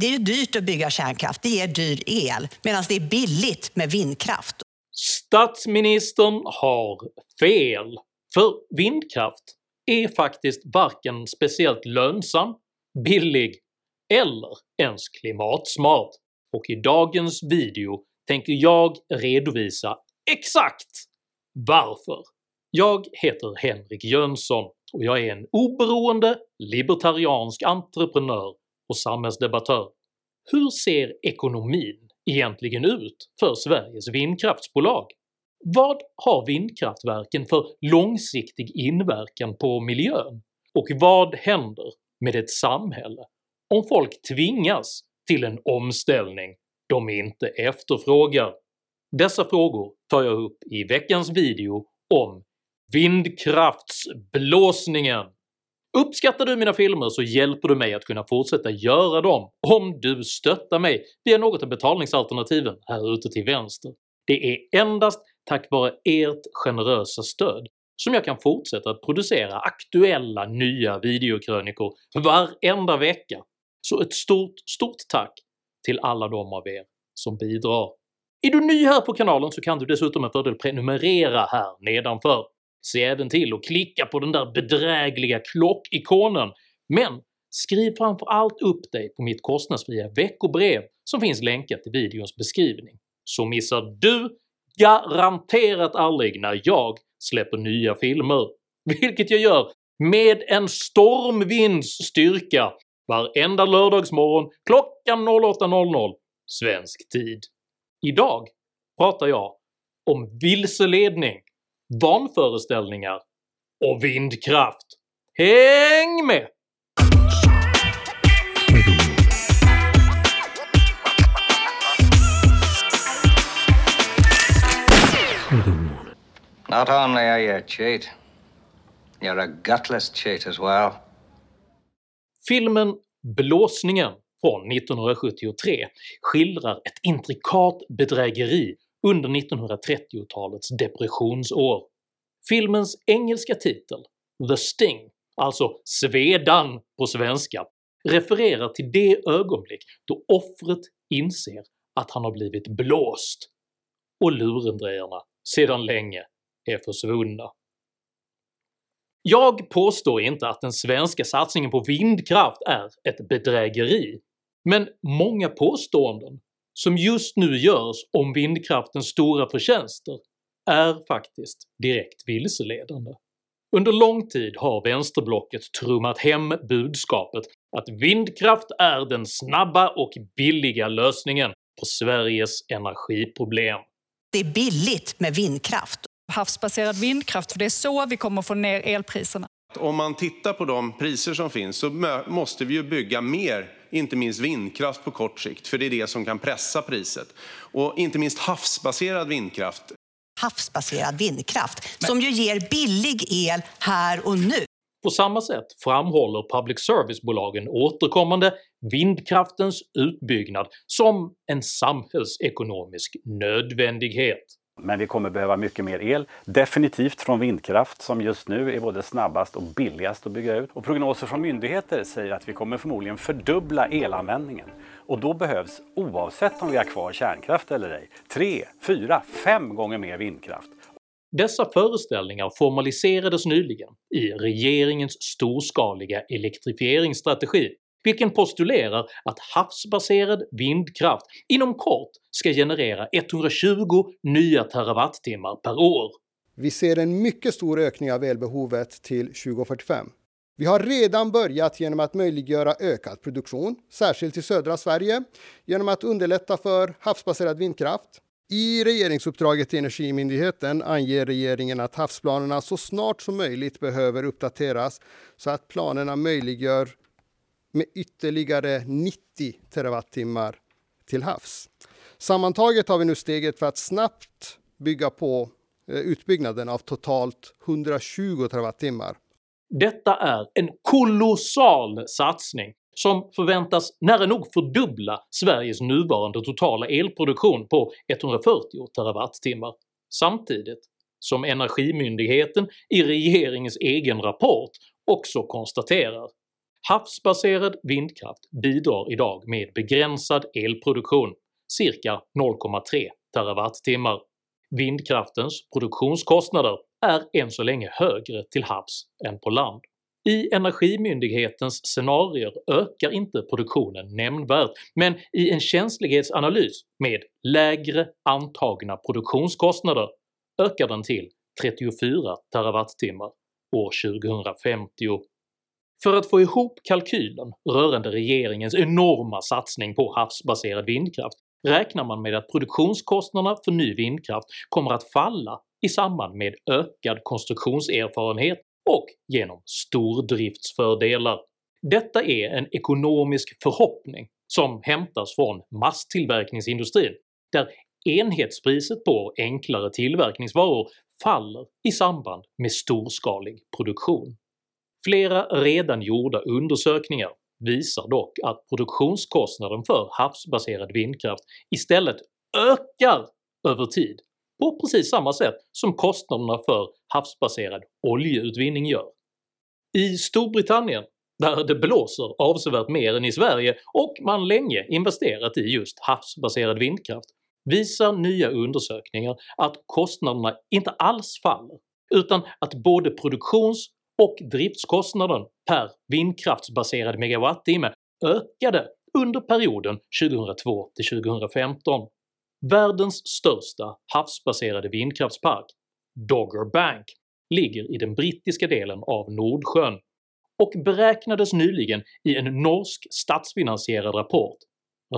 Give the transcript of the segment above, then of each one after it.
Det är ju dyrt att bygga kärnkraft, det ger dyr el, medan det är billigt med vindkraft. Statsministern har fel, för vindkraft är faktiskt varken speciellt lönsam, billig eller ens klimatsmart, och i dagens video tänker jag redovisa exakt varför. Jag heter Henrik Jönsson och jag är en oberoende libertariansk entreprenör och samhällsdebattör. Hur ser ekonomin egentligen ut för Sveriges vindkraftsbolag? Vad har vindkraftverken för långsiktig inverkan på miljön? Och vad händer med ett samhälle om folk tvingas till en omställning de inte efterfrågar? Dessa frågor tar jag upp i veckans video om vindkraftsblåsningen. Uppskattar du mina filmer så hjälper du mig att kunna fortsätta göra dem om du stöttar mig via något av betalningsalternativen här ute till vänster. Det är endast tack vare ert generösa stöd som jag kan fortsätta att producera aktuella nya videokrönikor varenda vecka, så ett stort, stort tack till alla de av er som bidrar. Är du ny här på kanalen så kan du dessutom med fördel prenumerera här nedanför. Se även till att klicka på den där bedrägliga klockikonen, men skriv framför allt upp dig på mitt kostnadsfria veckobrev som finns länkat i videons beskrivning, så missar du garanterat aldrig när jag släpper nya filmer, vilket jag gör med en stormvinds styrka varenda lördagsmorgon klockan 08.00 svensk tid. Idag pratar jag om vilseledning, vanföreställningar och vindkraft. Häng med! Not only are you a cheat, you're a gutless cheat as well. Filmen “Blåsningen” från 1973 skildrar ett intrikat bedrägeri under 1930-talets depressionsår. Filmens engelska titel “The Sting” alltså “Svedan” på svenska, refererar till det ögonblick då offret inser att han har blivit blåst och lurendrejarna sedan länge är försvunna. Jag påstår inte att den svenska satsningen på vindkraft är ett bedrägeri, men många påståenden som just nu görs om vindkraftens stora förtjänster är faktiskt direkt vilseledande. Under lång tid har vänsterblocket trummat hem budskapet att vindkraft är den snabba och billiga lösningen på Sveriges energiproblem. Det är billigt med vindkraft. havsbaserad vindkraft, för det är så vi kommer få ner elpriserna. Om man tittar på de priser som finns så måste vi ju bygga mer, inte minst vindkraft på kort sikt, för det är det som kan pressa priset. Och inte minst havsbaserad vindkraft. Havsbaserad vindkraft som ju ger billig el här och nu. På samma sätt framhåller public service-bolagen återkommande vindkraftens utbyggnad som en samhällsekonomisk nödvändighet. Men vi kommer behöva mycket mer el, definitivt från vindkraft som just nu är både snabbast och billigast att bygga ut. Och prognoser från myndigheter säger att vi kommer förmodligen fördubbla elanvändningen. Och då behövs, oavsett om vi har kvar kärnkraft eller ej, tre, fyra, fem gånger mer vindkraft. Dessa föreställningar formaliserades nyligen i regeringens storskaliga elektrifieringsstrategi, vilken postulerar att havsbaserad vindkraft inom kort ska generera 120 nya terawattimmar per år. Vi ser en mycket stor ökning av elbehovet till 2045. Vi har redan börjat genom att möjliggöra ökad produktion, särskilt i södra Sverige, genom att underlätta för havsbaserad vindkraft. I regeringsuppdraget till Energimyndigheten anger regeringen att havsplanerna så snart som möjligt behöver uppdateras så att planerna möjliggör med ytterligare 90 terawattimmar till havs. Sammantaget har vi nu steget för att snabbt bygga på eh, utbyggnaden av totalt 120 terawattimmar. Detta är en kolossal satsning som förväntas nära nog fördubbla Sveriges nuvarande totala elproduktion på 140 terawattimmar, samtidigt som Energimyndigheten i regeringens egen rapport också konstaterar Havsbaserad vindkraft bidrar idag med begränsad elproduktion, cirka 0,3 TWh. Vindkraftens produktionskostnader är än så länge högre till havs än på land. I Energimyndighetens scenarier ökar inte produktionen nämnvärt, men i en känslighetsanalys med lägre antagna produktionskostnader ökar den till 34 TWh år 2050. För att få ihop kalkylen rörande regeringens enorma satsning på havsbaserad vindkraft räknar man med att produktionskostnaderna för ny vindkraft kommer att falla i samband med ökad konstruktionserfarenhet och genom stordriftsfördelar. Detta är en ekonomisk förhoppning som hämtas från masstillverkningsindustrin, där enhetspriset på enklare tillverkningsvaror faller i samband med storskalig produktion. Flera redan gjorda undersökningar visar dock att produktionskostnaden för havsbaserad vindkraft istället ökar över tid på precis samma sätt som kostnaderna för havsbaserad oljeutvinning gör. I Storbritannien, där det blåser avsevärt mer än i Sverige och man länge investerat i just havsbaserad vindkraft, visar nya undersökningar att kostnaderna inte alls faller, utan att både produktions och driftskostnaden per vindkraftsbaserad megawattimme ökade under perioden 2002-2015. Världens största havsbaserade vindkraftspark, Dogger Bank, ligger i den brittiska delen av Nordsjön och beräknades nyligen i en norsk statsfinansierad rapport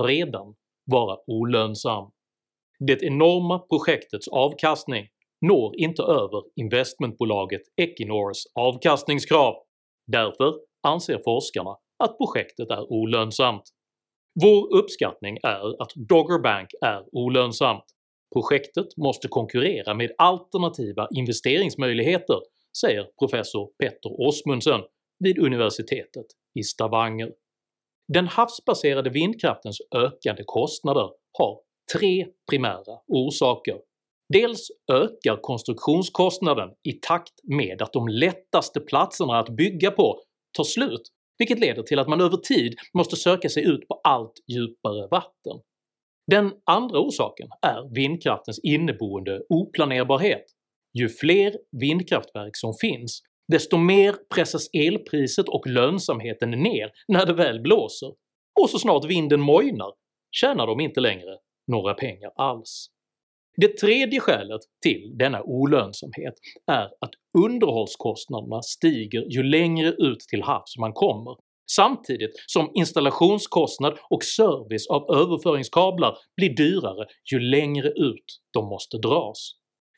redan vara olönsam. Det enorma projektets avkastning når inte över investmentbolaget Equinors avkastningskrav, därför anser forskarna att projektet är olönsamt. Vår uppskattning är att Dogger Bank är olönsamt. Projektet måste konkurrera med alternativa investeringsmöjligheter, säger professor Petter Osmundsen vid universitetet i Stavanger. Den havsbaserade vindkraftens ökande kostnader har tre primära orsaker. Dels ökar konstruktionskostnaden i takt med att de lättaste platserna att bygga på tar slut, vilket leder till att man över tid måste söka sig ut på allt djupare vatten. Den andra orsaken är vindkraftens inneboende oplanerbarhet. Ju fler vindkraftverk som finns, desto mer pressas elpriset och lönsamheten ner när det väl blåser, och så snart vinden mojnar tjänar de inte längre några pengar alls. Det tredje skälet till denna olönsamhet är att underhållskostnaderna stiger ju längre ut till havs man kommer, samtidigt som installationskostnad och service av överföringskablar blir dyrare ju längre ut de måste dras.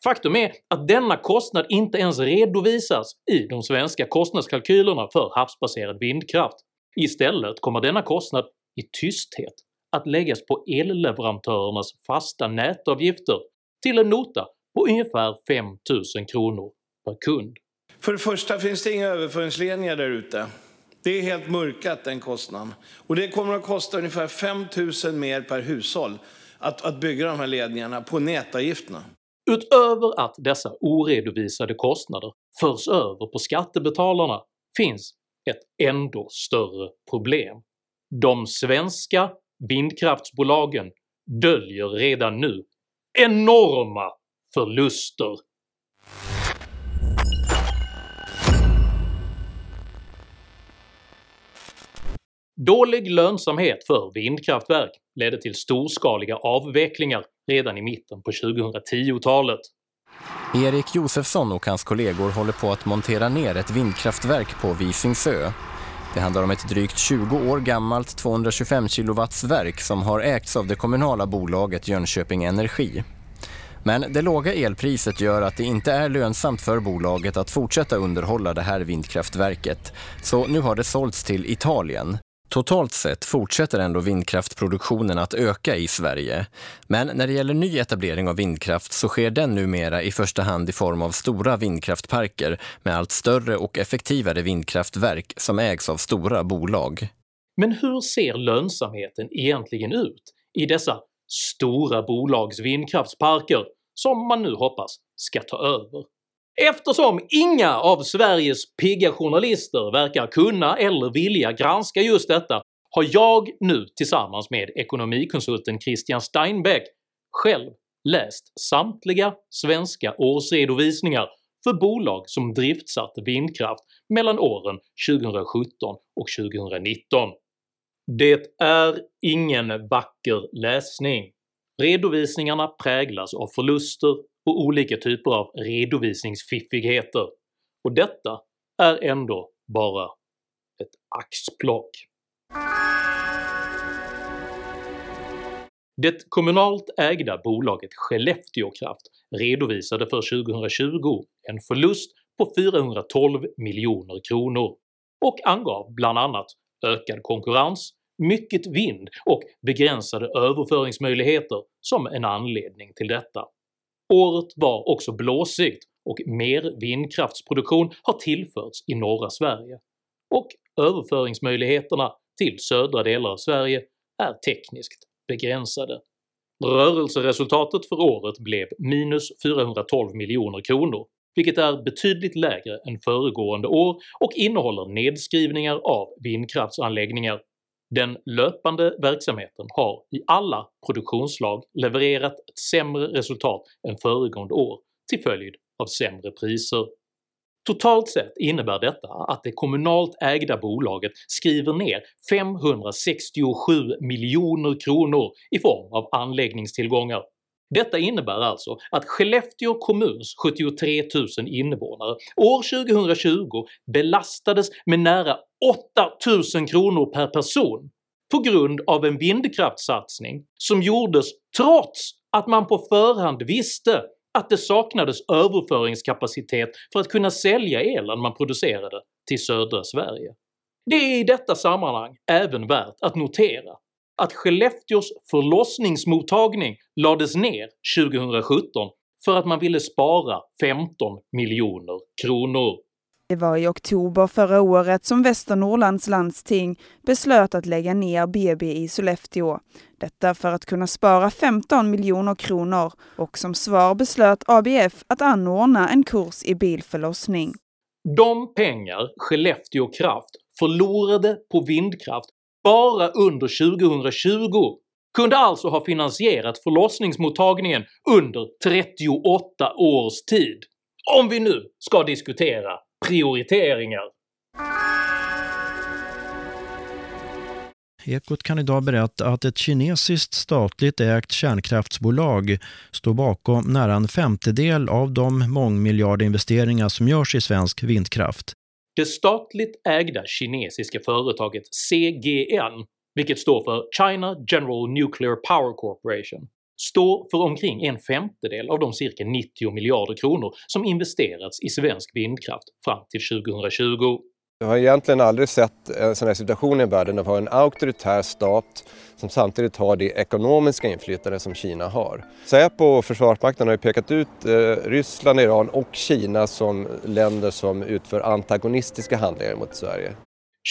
Faktum är att denna kostnad inte ens redovisas i de svenska kostnadskalkylerna för havsbaserad vindkraft. Istället kommer denna kostnad i tysthet att läggas på elleverantörernas fasta nätavgifter till en nota på ungefär 5000 kronor per kund. För det första finns det inga överföringsledningar där ute. Det är helt mörkat den kostnaden. Och det kommer att kosta ungefär 5 000 mer per hushåll att, att bygga de här ledningarna på nätavgifterna. Utöver att dessa oredovisade kostnader förs över på skattebetalarna finns ett ändå större problem. De svenska vindkraftsbolagen döljer redan nu enorma förluster. Dålig lönsamhet för vindkraftverk ledde till storskaliga avvecklingar redan i mitten på 2010-talet. Erik Josefsson och hans kollegor håller på att montera ner ett vindkraftverk på Visingsö. Det handlar om ett drygt 20 år gammalt 225-kilowattsverk som har ägts av det kommunala bolaget Jönköping Energi. Men det låga elpriset gör att det inte är lönsamt för bolaget att fortsätta underhålla det här vindkraftverket. Så nu har det sålts till Italien. Totalt sett fortsätter ändå vindkraftproduktionen att öka i Sverige. Men när det gäller ny etablering av vindkraft så sker den numera i första hand i form av stora vindkraftparker med allt större och effektivare vindkraftverk som ägs av stora bolag. Men hur ser lönsamheten egentligen ut i dessa stora bolags vindkraftsparker som man nu hoppas ska ta över? Eftersom inga av Sveriges pigga journalister verkar kunna eller vilja granska just detta har jag nu tillsammans med ekonomikonsulten Christian Steinbeck själv läst samtliga svenska årsredovisningar för bolag som driftsatt vindkraft mellan åren 2017 och 2019. Det är ingen vacker läsning. Redovisningarna präglas av förluster och olika typer av redovisningsfiffigheter, och detta är ändå bara ett axplock. Det kommunalt ägda bolaget Skellefteåkraft redovisade för 2020 en förlust på 412 miljoner kronor och angav bland annat ökad konkurrens, mycket vind och begränsade överföringsmöjligheter som en anledning till detta. Året var också blåsigt och mer vindkraftsproduktion har tillförts i norra Sverige, och överföringsmöjligheterna till södra delar av Sverige är tekniskt begränsade. Rörelseresultatet för året blev minus 412 miljoner kronor, vilket är betydligt lägre än föregående år och innehåller nedskrivningar av vindkraftsanläggningar. Den löpande verksamheten har i alla produktionsslag levererat ett sämre resultat än föregående år till följd av sämre priser. Totalt sett innebär detta att det kommunalt ägda bolaget skriver ner 567 miljoner kronor i form av anläggningstillgångar. Detta innebär alltså att Skellefteå kommuns 73 000 invånare år 2020 belastades med nära 8000 kronor per person på grund av en vindkraftssatsning som gjordes trots att man på förhand visste att det saknades överföringskapacitet för att kunna sälja elen man producerade till södra Sverige. Det är i detta sammanhang även värt att notera att Skellefteås förlossningsmottagning lades ner 2017 för att man ville spara 15 miljoner kronor. Det var i oktober förra året som Västernorrlands landsting beslöt att lägga ner BB i Sollefteå. Detta för att kunna spara 15 miljoner kronor och som svar beslöt ABF att anordna en kurs i bilförlossning. De pengar Skellefteå Kraft förlorade på vindkraft bara under 2020 kunde alltså ha finansierat förlossningsmottagningen under 38 års tid. Om vi nu ska diskutera prioriteringar. Ekot kan idag berätta att ett kinesiskt statligt ägt kärnkraftsbolag står bakom nära en femtedel av de mångmiljardinvesteringar som görs i svensk vindkraft. Det statligt ägda kinesiska företaget CGN, vilket står för China General Nuclear Power Corporation, står för omkring en femtedel av de cirka 90 miljarder kronor som investerats i svensk vindkraft fram till 2020. Jag har egentligen aldrig sett en sån här situation i världen där vi har en auktoritär stat som samtidigt har det ekonomiska inflytande som Kina har. Säpo och Försvarsmakten har ju pekat ut eh, Ryssland, Iran och Kina som länder som utför antagonistiska handlingar mot Sverige.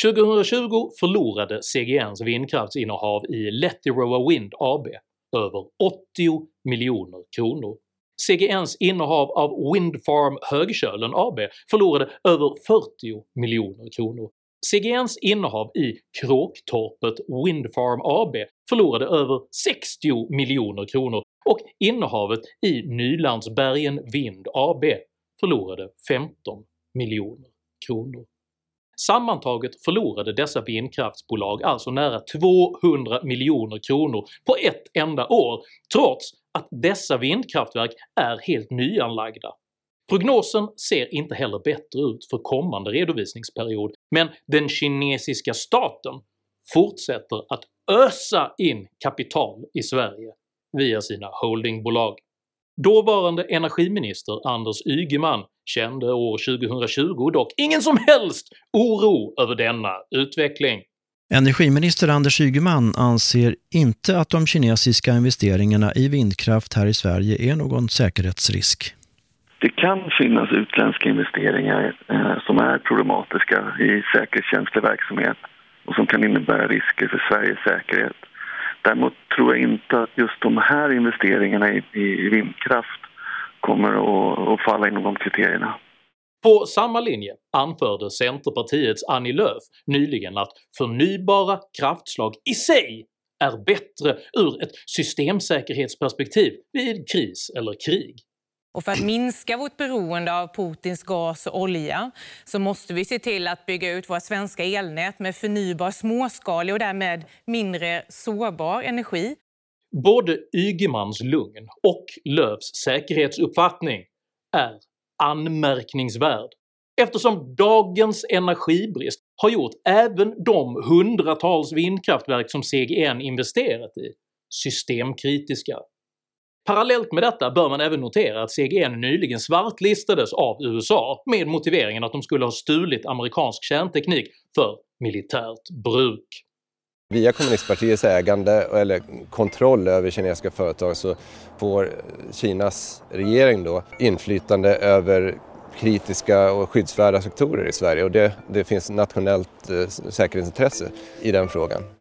2020 förlorade CGNs vindkraftsinnehav i Lettiroa Wind AB över 80 miljoner kronor. CGNs innehav av Windfarm Högkölen AB förlorade över 40 miljoner kronor. CGNs innehav i Kråktorpet Windfarm AB förlorade över 60 miljoner kronor och innehavet i Nylandsbergen Vind AB förlorade 15 miljoner kronor. Sammantaget förlorade dessa vindkraftsbolag alltså nära 200 miljoner kronor på ett enda år, trots att dessa vindkraftverk är helt nyanlagda. Prognosen ser inte heller bättre ut för kommande redovisningsperiod, men den kinesiska staten fortsätter att ösa in kapital i Sverige via sina holdingbolag. Dåvarande energiminister Anders Ygeman kände år 2020 dock ingen som helst oro över denna utveckling. Energiminister Anders Ygeman anser inte att de kinesiska investeringarna i vindkraft här i Sverige är någon säkerhetsrisk. Det kan finnas utländska investeringar eh, som är problematiska i säkerhetskänslig verksamhet och som kan innebära risker för Sveriges säkerhet. Däremot tror jag inte att just de här investeringarna i, i vindkraft kommer att, att falla inom de kriterierna. På samma linje anförde Centerpartiets Annie Lööf nyligen att förnybara kraftslag i sig är bättre ur ett systemsäkerhetsperspektiv vid kris eller krig. Och för att minska vårt beroende av Putins gas och olja så måste vi se till att bygga ut våra svenska elnät med förnybar småskalig och därmed mindre sårbar energi. Både Ygemans lugn och Lööfs säkerhetsuppfattning är anmärkningsvärd eftersom dagens energibrist har gjort även de hundratals vindkraftverk som CGN investerat i systemkritiska. Parallellt med detta bör man även notera att CGN nyligen svartlistades av USA med motiveringen att de skulle ha stulit amerikansk kärnteknik för militärt bruk. Via kommunistpartiets ägande eller kontroll över kinesiska företag så får Kinas regering då inflytande över kritiska och skyddsvärda sektorer i Sverige och det, det finns nationellt eh, säkerhetsintresse i den frågan.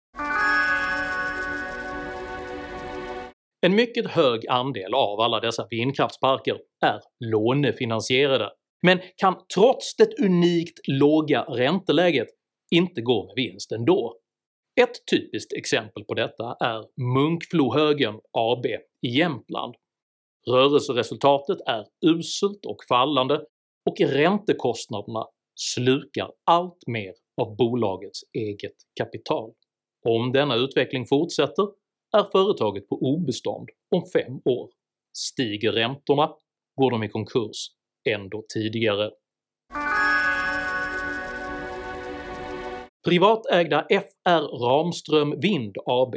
En mycket hög andel av alla dessa vindkraftsparker är lånefinansierade, men kan trots det unikt låga ränteläget inte gå med vinst ändå. Ett typiskt exempel på detta är Munkflohögen AB i Jämtland. Rörelseresultatet är uselt och fallande och räntekostnaderna slukar allt mer av bolagets eget kapital. Om denna utveckling fortsätter är företaget på obestånd om fem år. Stiger räntorna går de i konkurs ändå tidigare. Privatägda FR Ramström Vind AB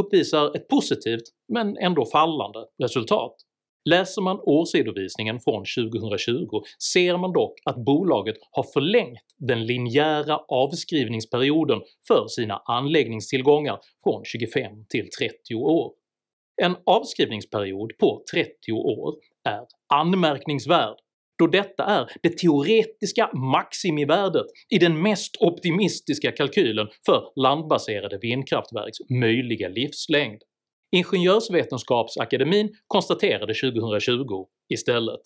uppvisar ett positivt men ändå fallande resultat. Läser man årsredovisningen från 2020 ser man dock att bolaget har förlängt den linjära avskrivningsperioden för sina anläggningstillgångar från 25 till 30 år. En avskrivningsperiod på 30 år är anmärkningsvärd då detta är det teoretiska maximivärdet i den mest optimistiska kalkylen för landbaserade vindkraftverks möjliga livslängd. Ingenjörsvetenskapsakademin konstaterade 2020 istället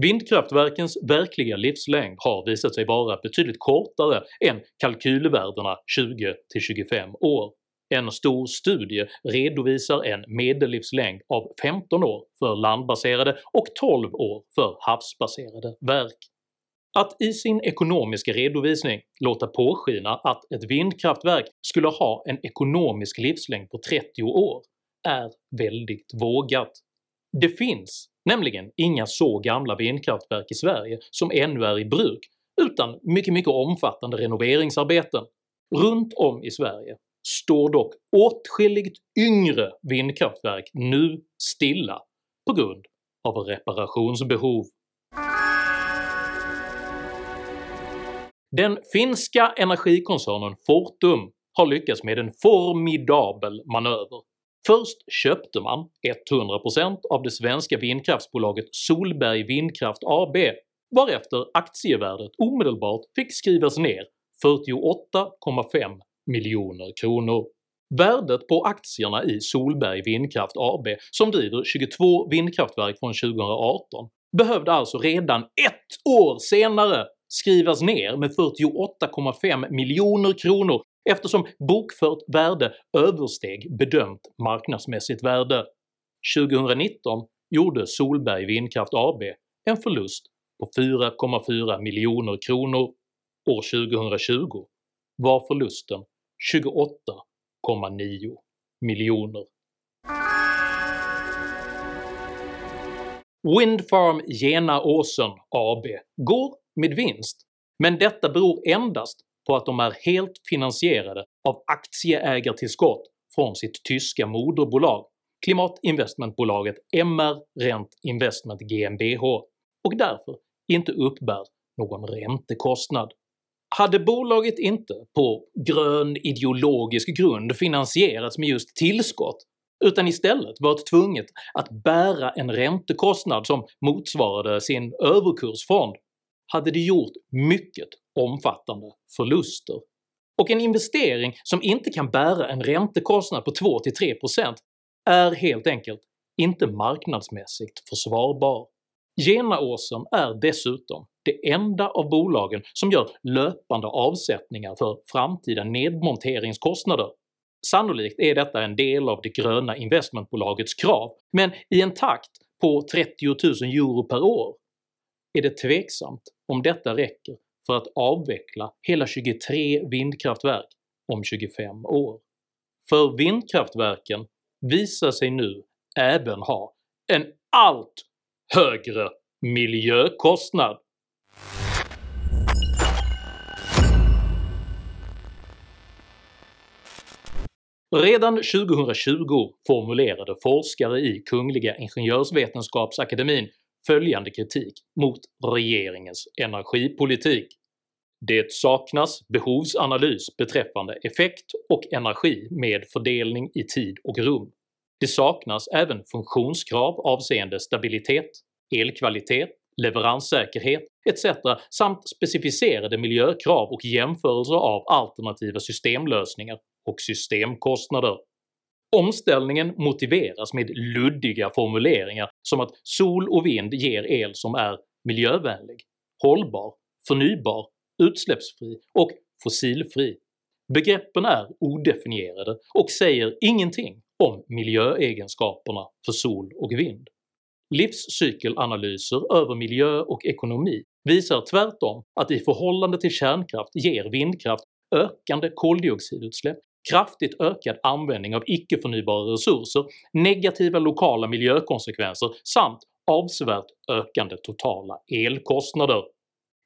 Vindkraftverkens verkliga livslängd har visat sig vara betydligt kortare än kalkylvärdena 20-25 år. En stor studie redovisar en medellivslängd av 15 år för landbaserade och 12 år för havsbaserade verk. Att i sin ekonomiska redovisning låta påskina att ett vindkraftverk skulle ha en ekonomisk livslängd på 30 år är väldigt vågat. Det finns nämligen inga så gamla vindkraftverk i Sverige som ännu är i bruk utan mycket mycket omfattande renoveringsarbeten. Runt om i Sverige står dock åtskilligt yngre vindkraftverk nu stilla på grund av reparationsbehov. Den finska energikoncernen Fortum har lyckats med en formidabel manöver Först köpte man 100% av det svenska vindkraftsbolaget Solberg Vindkraft AB varefter aktievärdet omedelbart fick skrivas ner 48,5 miljoner kronor. Värdet på aktierna i Solberg Vindkraft AB, som driver 22 vindkraftverk från 2018, behövde alltså redan ett år senare skrivas ner med 48,5 miljoner kronor eftersom bokfört värde översteg bedömt marknadsmässigt värde. 2019 gjorde Solberg Vindkraft AB en förlust på 4,4 miljoner kronor. År 2020 var förlusten 28,9 miljoner. Windfarm Genaåsen AB går med vinst, men detta beror endast på att de är helt finansierade av aktieägartillskott från sitt tyska moderbolag klimatinvestmentbolaget MR Rent Investment GmbH och därför inte uppbär någon räntekostnad. Hade bolaget inte på grön ideologisk grund finansierats med just tillskott utan istället varit tvunget att bära en räntekostnad som motsvarade sin överkursfond hade det gjort mycket omfattande förluster. Och en investering som inte kan bära en räntekostnad på 2-3% är helt enkelt inte marknadsmässigt försvarbar. Genaåsen är dessutom det enda av bolagen som gör löpande avsättningar för framtida nedmonteringskostnader. Sannolikt är detta en del av det gröna investmentbolagets krav, men i en takt på 30 000 euro per år är det tveksamt om detta räcker för att avveckla hela 23 vindkraftverk om 25 år. För vindkraftverken visar sig nu även ha en allt högre miljökostnad. Redan 2020 formulerade forskare i Kungliga Ingenjörsvetenskapsakademin följande kritik mot regeringens energipolitik. Det saknas behovsanalys beträffande effekt och energi med fördelning i tid och rum. Det saknas även funktionskrav avseende stabilitet, elkvalitet, leveranssäkerhet etc. samt specificerade miljökrav och jämförelser av alternativa systemlösningar och systemkostnader. Omställningen motiveras med luddiga formuleringar som att sol och vind ger el som är miljövänlig, hållbar, förnybar, utsläppsfri och fossilfri. Begreppen är odefinierade och säger ingenting om miljöegenskaperna för sol och vind. Livscykelanalyser över miljö och ekonomi visar tvärtom att i förhållande till kärnkraft ger vindkraft ökande koldioxidutsläpp, kraftigt ökad användning av icke-förnybara resurser, negativa lokala miljökonsekvenser samt avsevärt ökande totala elkostnader.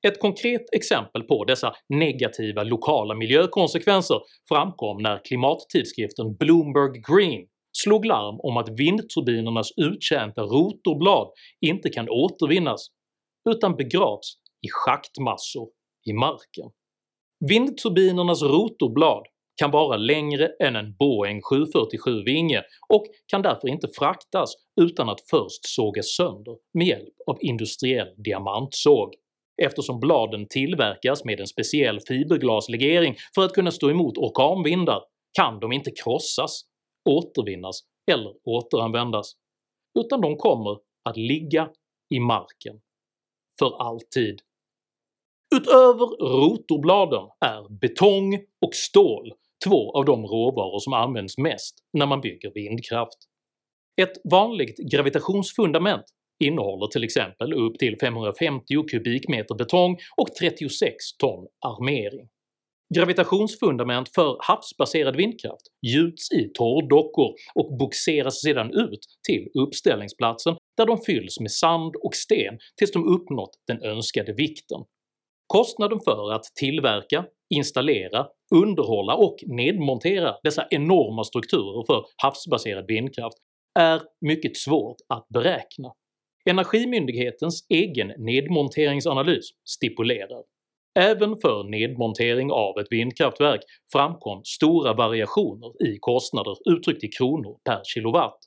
Ett konkret exempel på dessa negativa lokala miljökonsekvenser framkom när klimattidskriften Bloomberg Green slog larm om att vindturbinernas uttjänta rotorblad inte kan återvinnas utan begravs i schaktmassor i marken. Vindturbinernas rotorblad kan vara längre än en Boeing 747-vinge och kan därför inte fraktas utan att först sågas sönder med hjälp av industriell diamantsåg. Eftersom bladen tillverkas med en speciell fiberglaslegering för att kunna stå emot orkanvindar kan de inte krossas, återvinnas eller återanvändas, utan de kommer att ligga i marken för alltid. Utöver rotorbladen är betong och stål två av de råvaror som används mest när man bygger vindkraft. Ett vanligt gravitationsfundament innehåller till exempel upp till 550 kubikmeter betong och 36 ton armering. Gravitationsfundament för havsbaserad vindkraft gjuts i torrdockor och boxeras sedan ut till uppställningsplatsen där de fylls med sand och sten tills de uppnått den önskade vikten. Kostnaden för att tillverka, installera, underhålla och nedmontera dessa enorma strukturer för havsbaserad vindkraft är mycket svårt att beräkna. Energimyndighetens egen nedmonteringsanalys stipulerar. Även för nedmontering av ett vindkraftverk framkom stora variationer i kostnader uttryckt i kronor per kilowatt,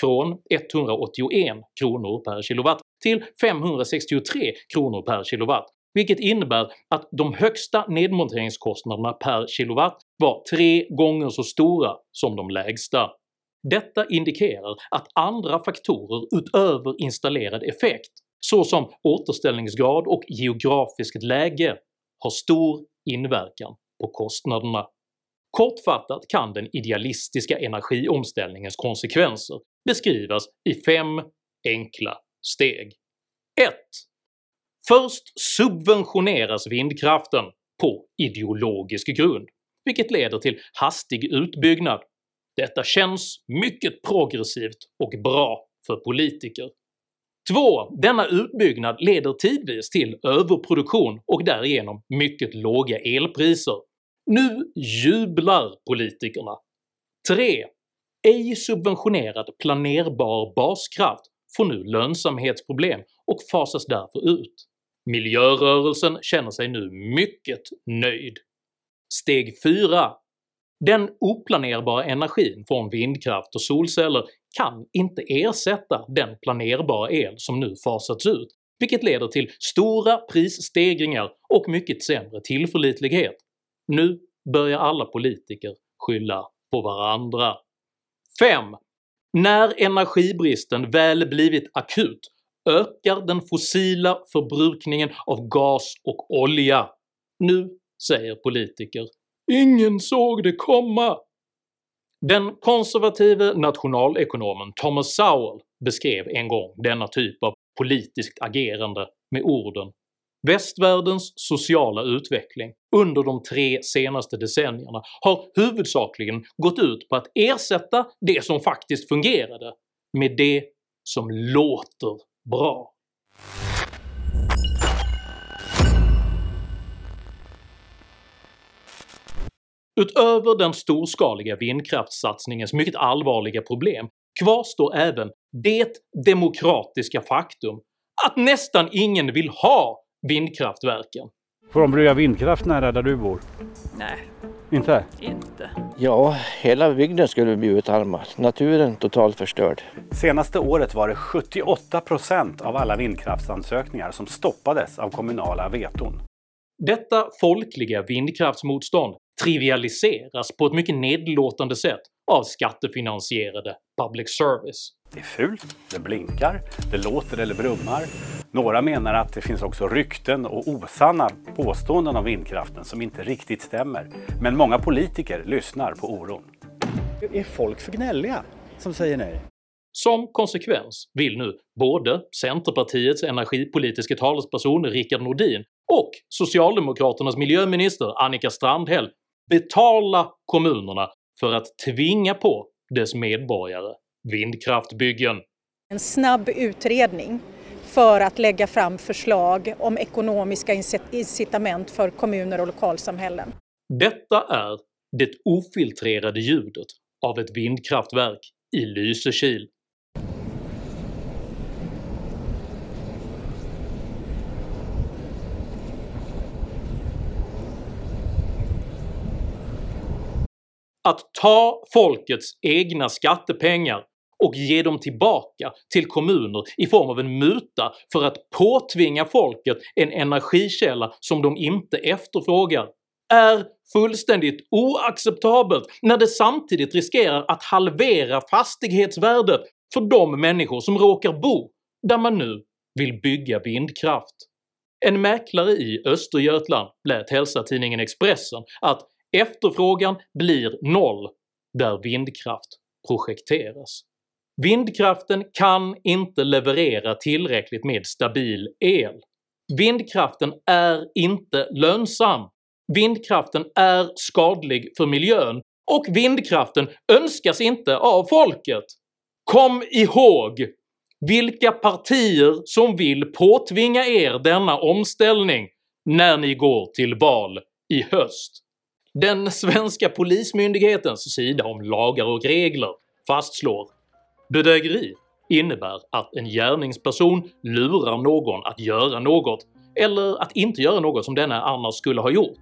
från 181 kronor per kilowatt till 563 kronor per kilowatt, vilket innebär att de högsta nedmonteringskostnaderna per kilowatt var tre gånger så stora som de lägsta. Detta indikerar att andra faktorer utöver installerad effekt såsom återställningsgrad och geografiskt läge har stor inverkan på kostnaderna. Kortfattat kan den idealistiska energiomställningens konsekvenser beskrivas i fem enkla steg. 1. Först subventioneras vindkraften på ideologisk grund, vilket leder till hastig utbyggnad. Detta känns mycket progressivt och bra för politiker. 2. Denna utbyggnad leder tidvis till överproduktion och därigenom mycket låga elpriser. Nu jublar politikerna. 3. Ej subventionerad planerbar baskraft får nu lönsamhetsproblem och fasas därför ut. Miljörörelsen känner sig nu mycket nöjd. Steg 4. Den oplanerbara energin från vindkraft och solceller kan inte ersätta den planerbara el som nu fasats ut, vilket leder till stora prisstegringar och mycket sämre tillförlitlighet. Nu börjar alla politiker skylla på varandra. 5. När energibristen väl blivit akut ökar den fossila förbrukningen av gas och olja. Nu säger politiker “Ingen såg det komma”. Den konservative nationalekonomen Thomas Sowell beskrev en gång denna typ av politiskt agerande med orden “Västvärldens sociala utveckling under de tre senaste decennierna har huvudsakligen gått ut på att ersätta det som faktiskt fungerade med det som låter bra”. Utöver den storskaliga vindkraftssatsningens mycket allvarliga problem kvarstår även det demokratiska faktum att nästan ingen vill ha vindkraftverken. Får de bygga vindkraft nära där du bor? Nej, Inte? inte. Ja, hela bygden skulle bli utarmad. Naturen totalt förstörd. Senaste året var det 78 procent av alla vindkraftsansökningar som stoppades av kommunala veton. Detta folkliga vindkraftsmotstånd trivialiseras på ett mycket nedlåtande sätt av skattefinansierade public service. Det är fult, det blinkar, det låter eller brummar. Några menar att det finns också rykten och osanna påståenden om vindkraften som inte riktigt stämmer. Men många politiker lyssnar på oron. Är folk för gnälliga som säger nej? Som konsekvens vill nu både Centerpartiets energipolitiska talesperson Rickard Nordin och Socialdemokraternas miljöminister Annika Strandhäll betala kommunerna för att tvinga på dess medborgare vindkraftbyggen. En snabb utredning för att lägga fram förslag om ekonomiska incitament för kommuner och lokalsamhällen. Detta är det ofiltrerade ljudet av ett vindkraftverk i Lysekil. Att ta folkets egna skattepengar och ge dem tillbaka till kommuner i form av en muta för att påtvinga folket en energikälla som de inte efterfrågar är fullständigt oacceptabelt när det samtidigt riskerar att halvera fastighetsvärdet för de människor som råkar bo där man nu vill bygga vindkraft. En mäklare i Östergötland lät hälsa tidningen Expressen att efterfrågan blir noll där vindkraft projekteras. Vindkraften kan inte leverera tillräckligt med stabil el. Vindkraften är inte lönsam. Vindkraften är skadlig för miljön och vindkraften önskas inte av folket. Kom ihåg vilka partier som vill påtvinga er denna omställning när ni går till val i höst. Den svenska polismyndighetens sida om lagar och regler fastslår Bedrägeri innebär att en gärningsperson lurar någon att göra något eller att inte göra något som denne annars skulle ha gjort.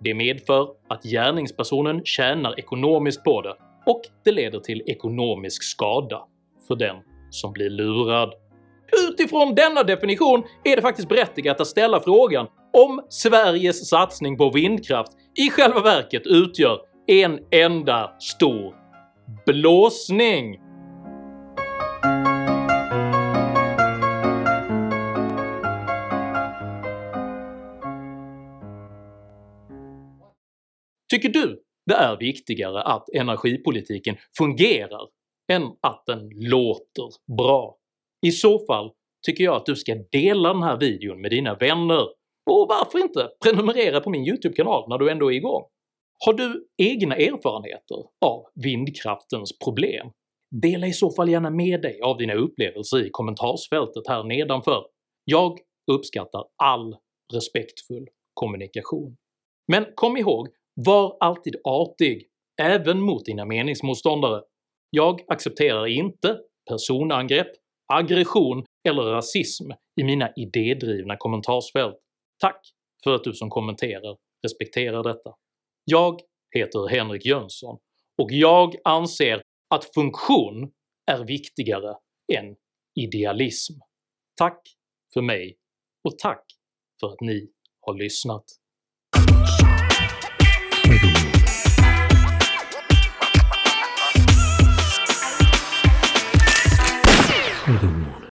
Det medför att gärningspersonen tjänar ekonomiskt på det och det leder till ekonomisk skada för den som blir lurad. Utifrån denna definition är det faktiskt berättigat att ställa frågan om Sveriges satsning på vindkraft i själva verket utgör en enda stor blåsning. Tycker du det är viktigare att energipolitiken fungerar än att den låter bra? I så fall tycker jag att du ska dela den här videon med dina vänner och varför inte prenumerera på min YouTube-kanal när du ändå är igång? Har du egna erfarenheter av vindkraftens problem? Dela i så fall gärna med dig av dina upplevelser i kommentarsfältet här nedanför. Jag uppskattar all respektfull kommunikation. Men kom ihåg, var alltid artig, även mot dina meningsmotståndare. Jag accepterar inte personangrepp, aggression eller rasism i mina idédrivna kommentarsfält. Tack för att du som kommenterar respekterar detta. Jag heter Henrik Jönsson och jag anser att funktion är viktigare än idealism. Tack för mig och tack för att ni har lyssnat. Hallelujah.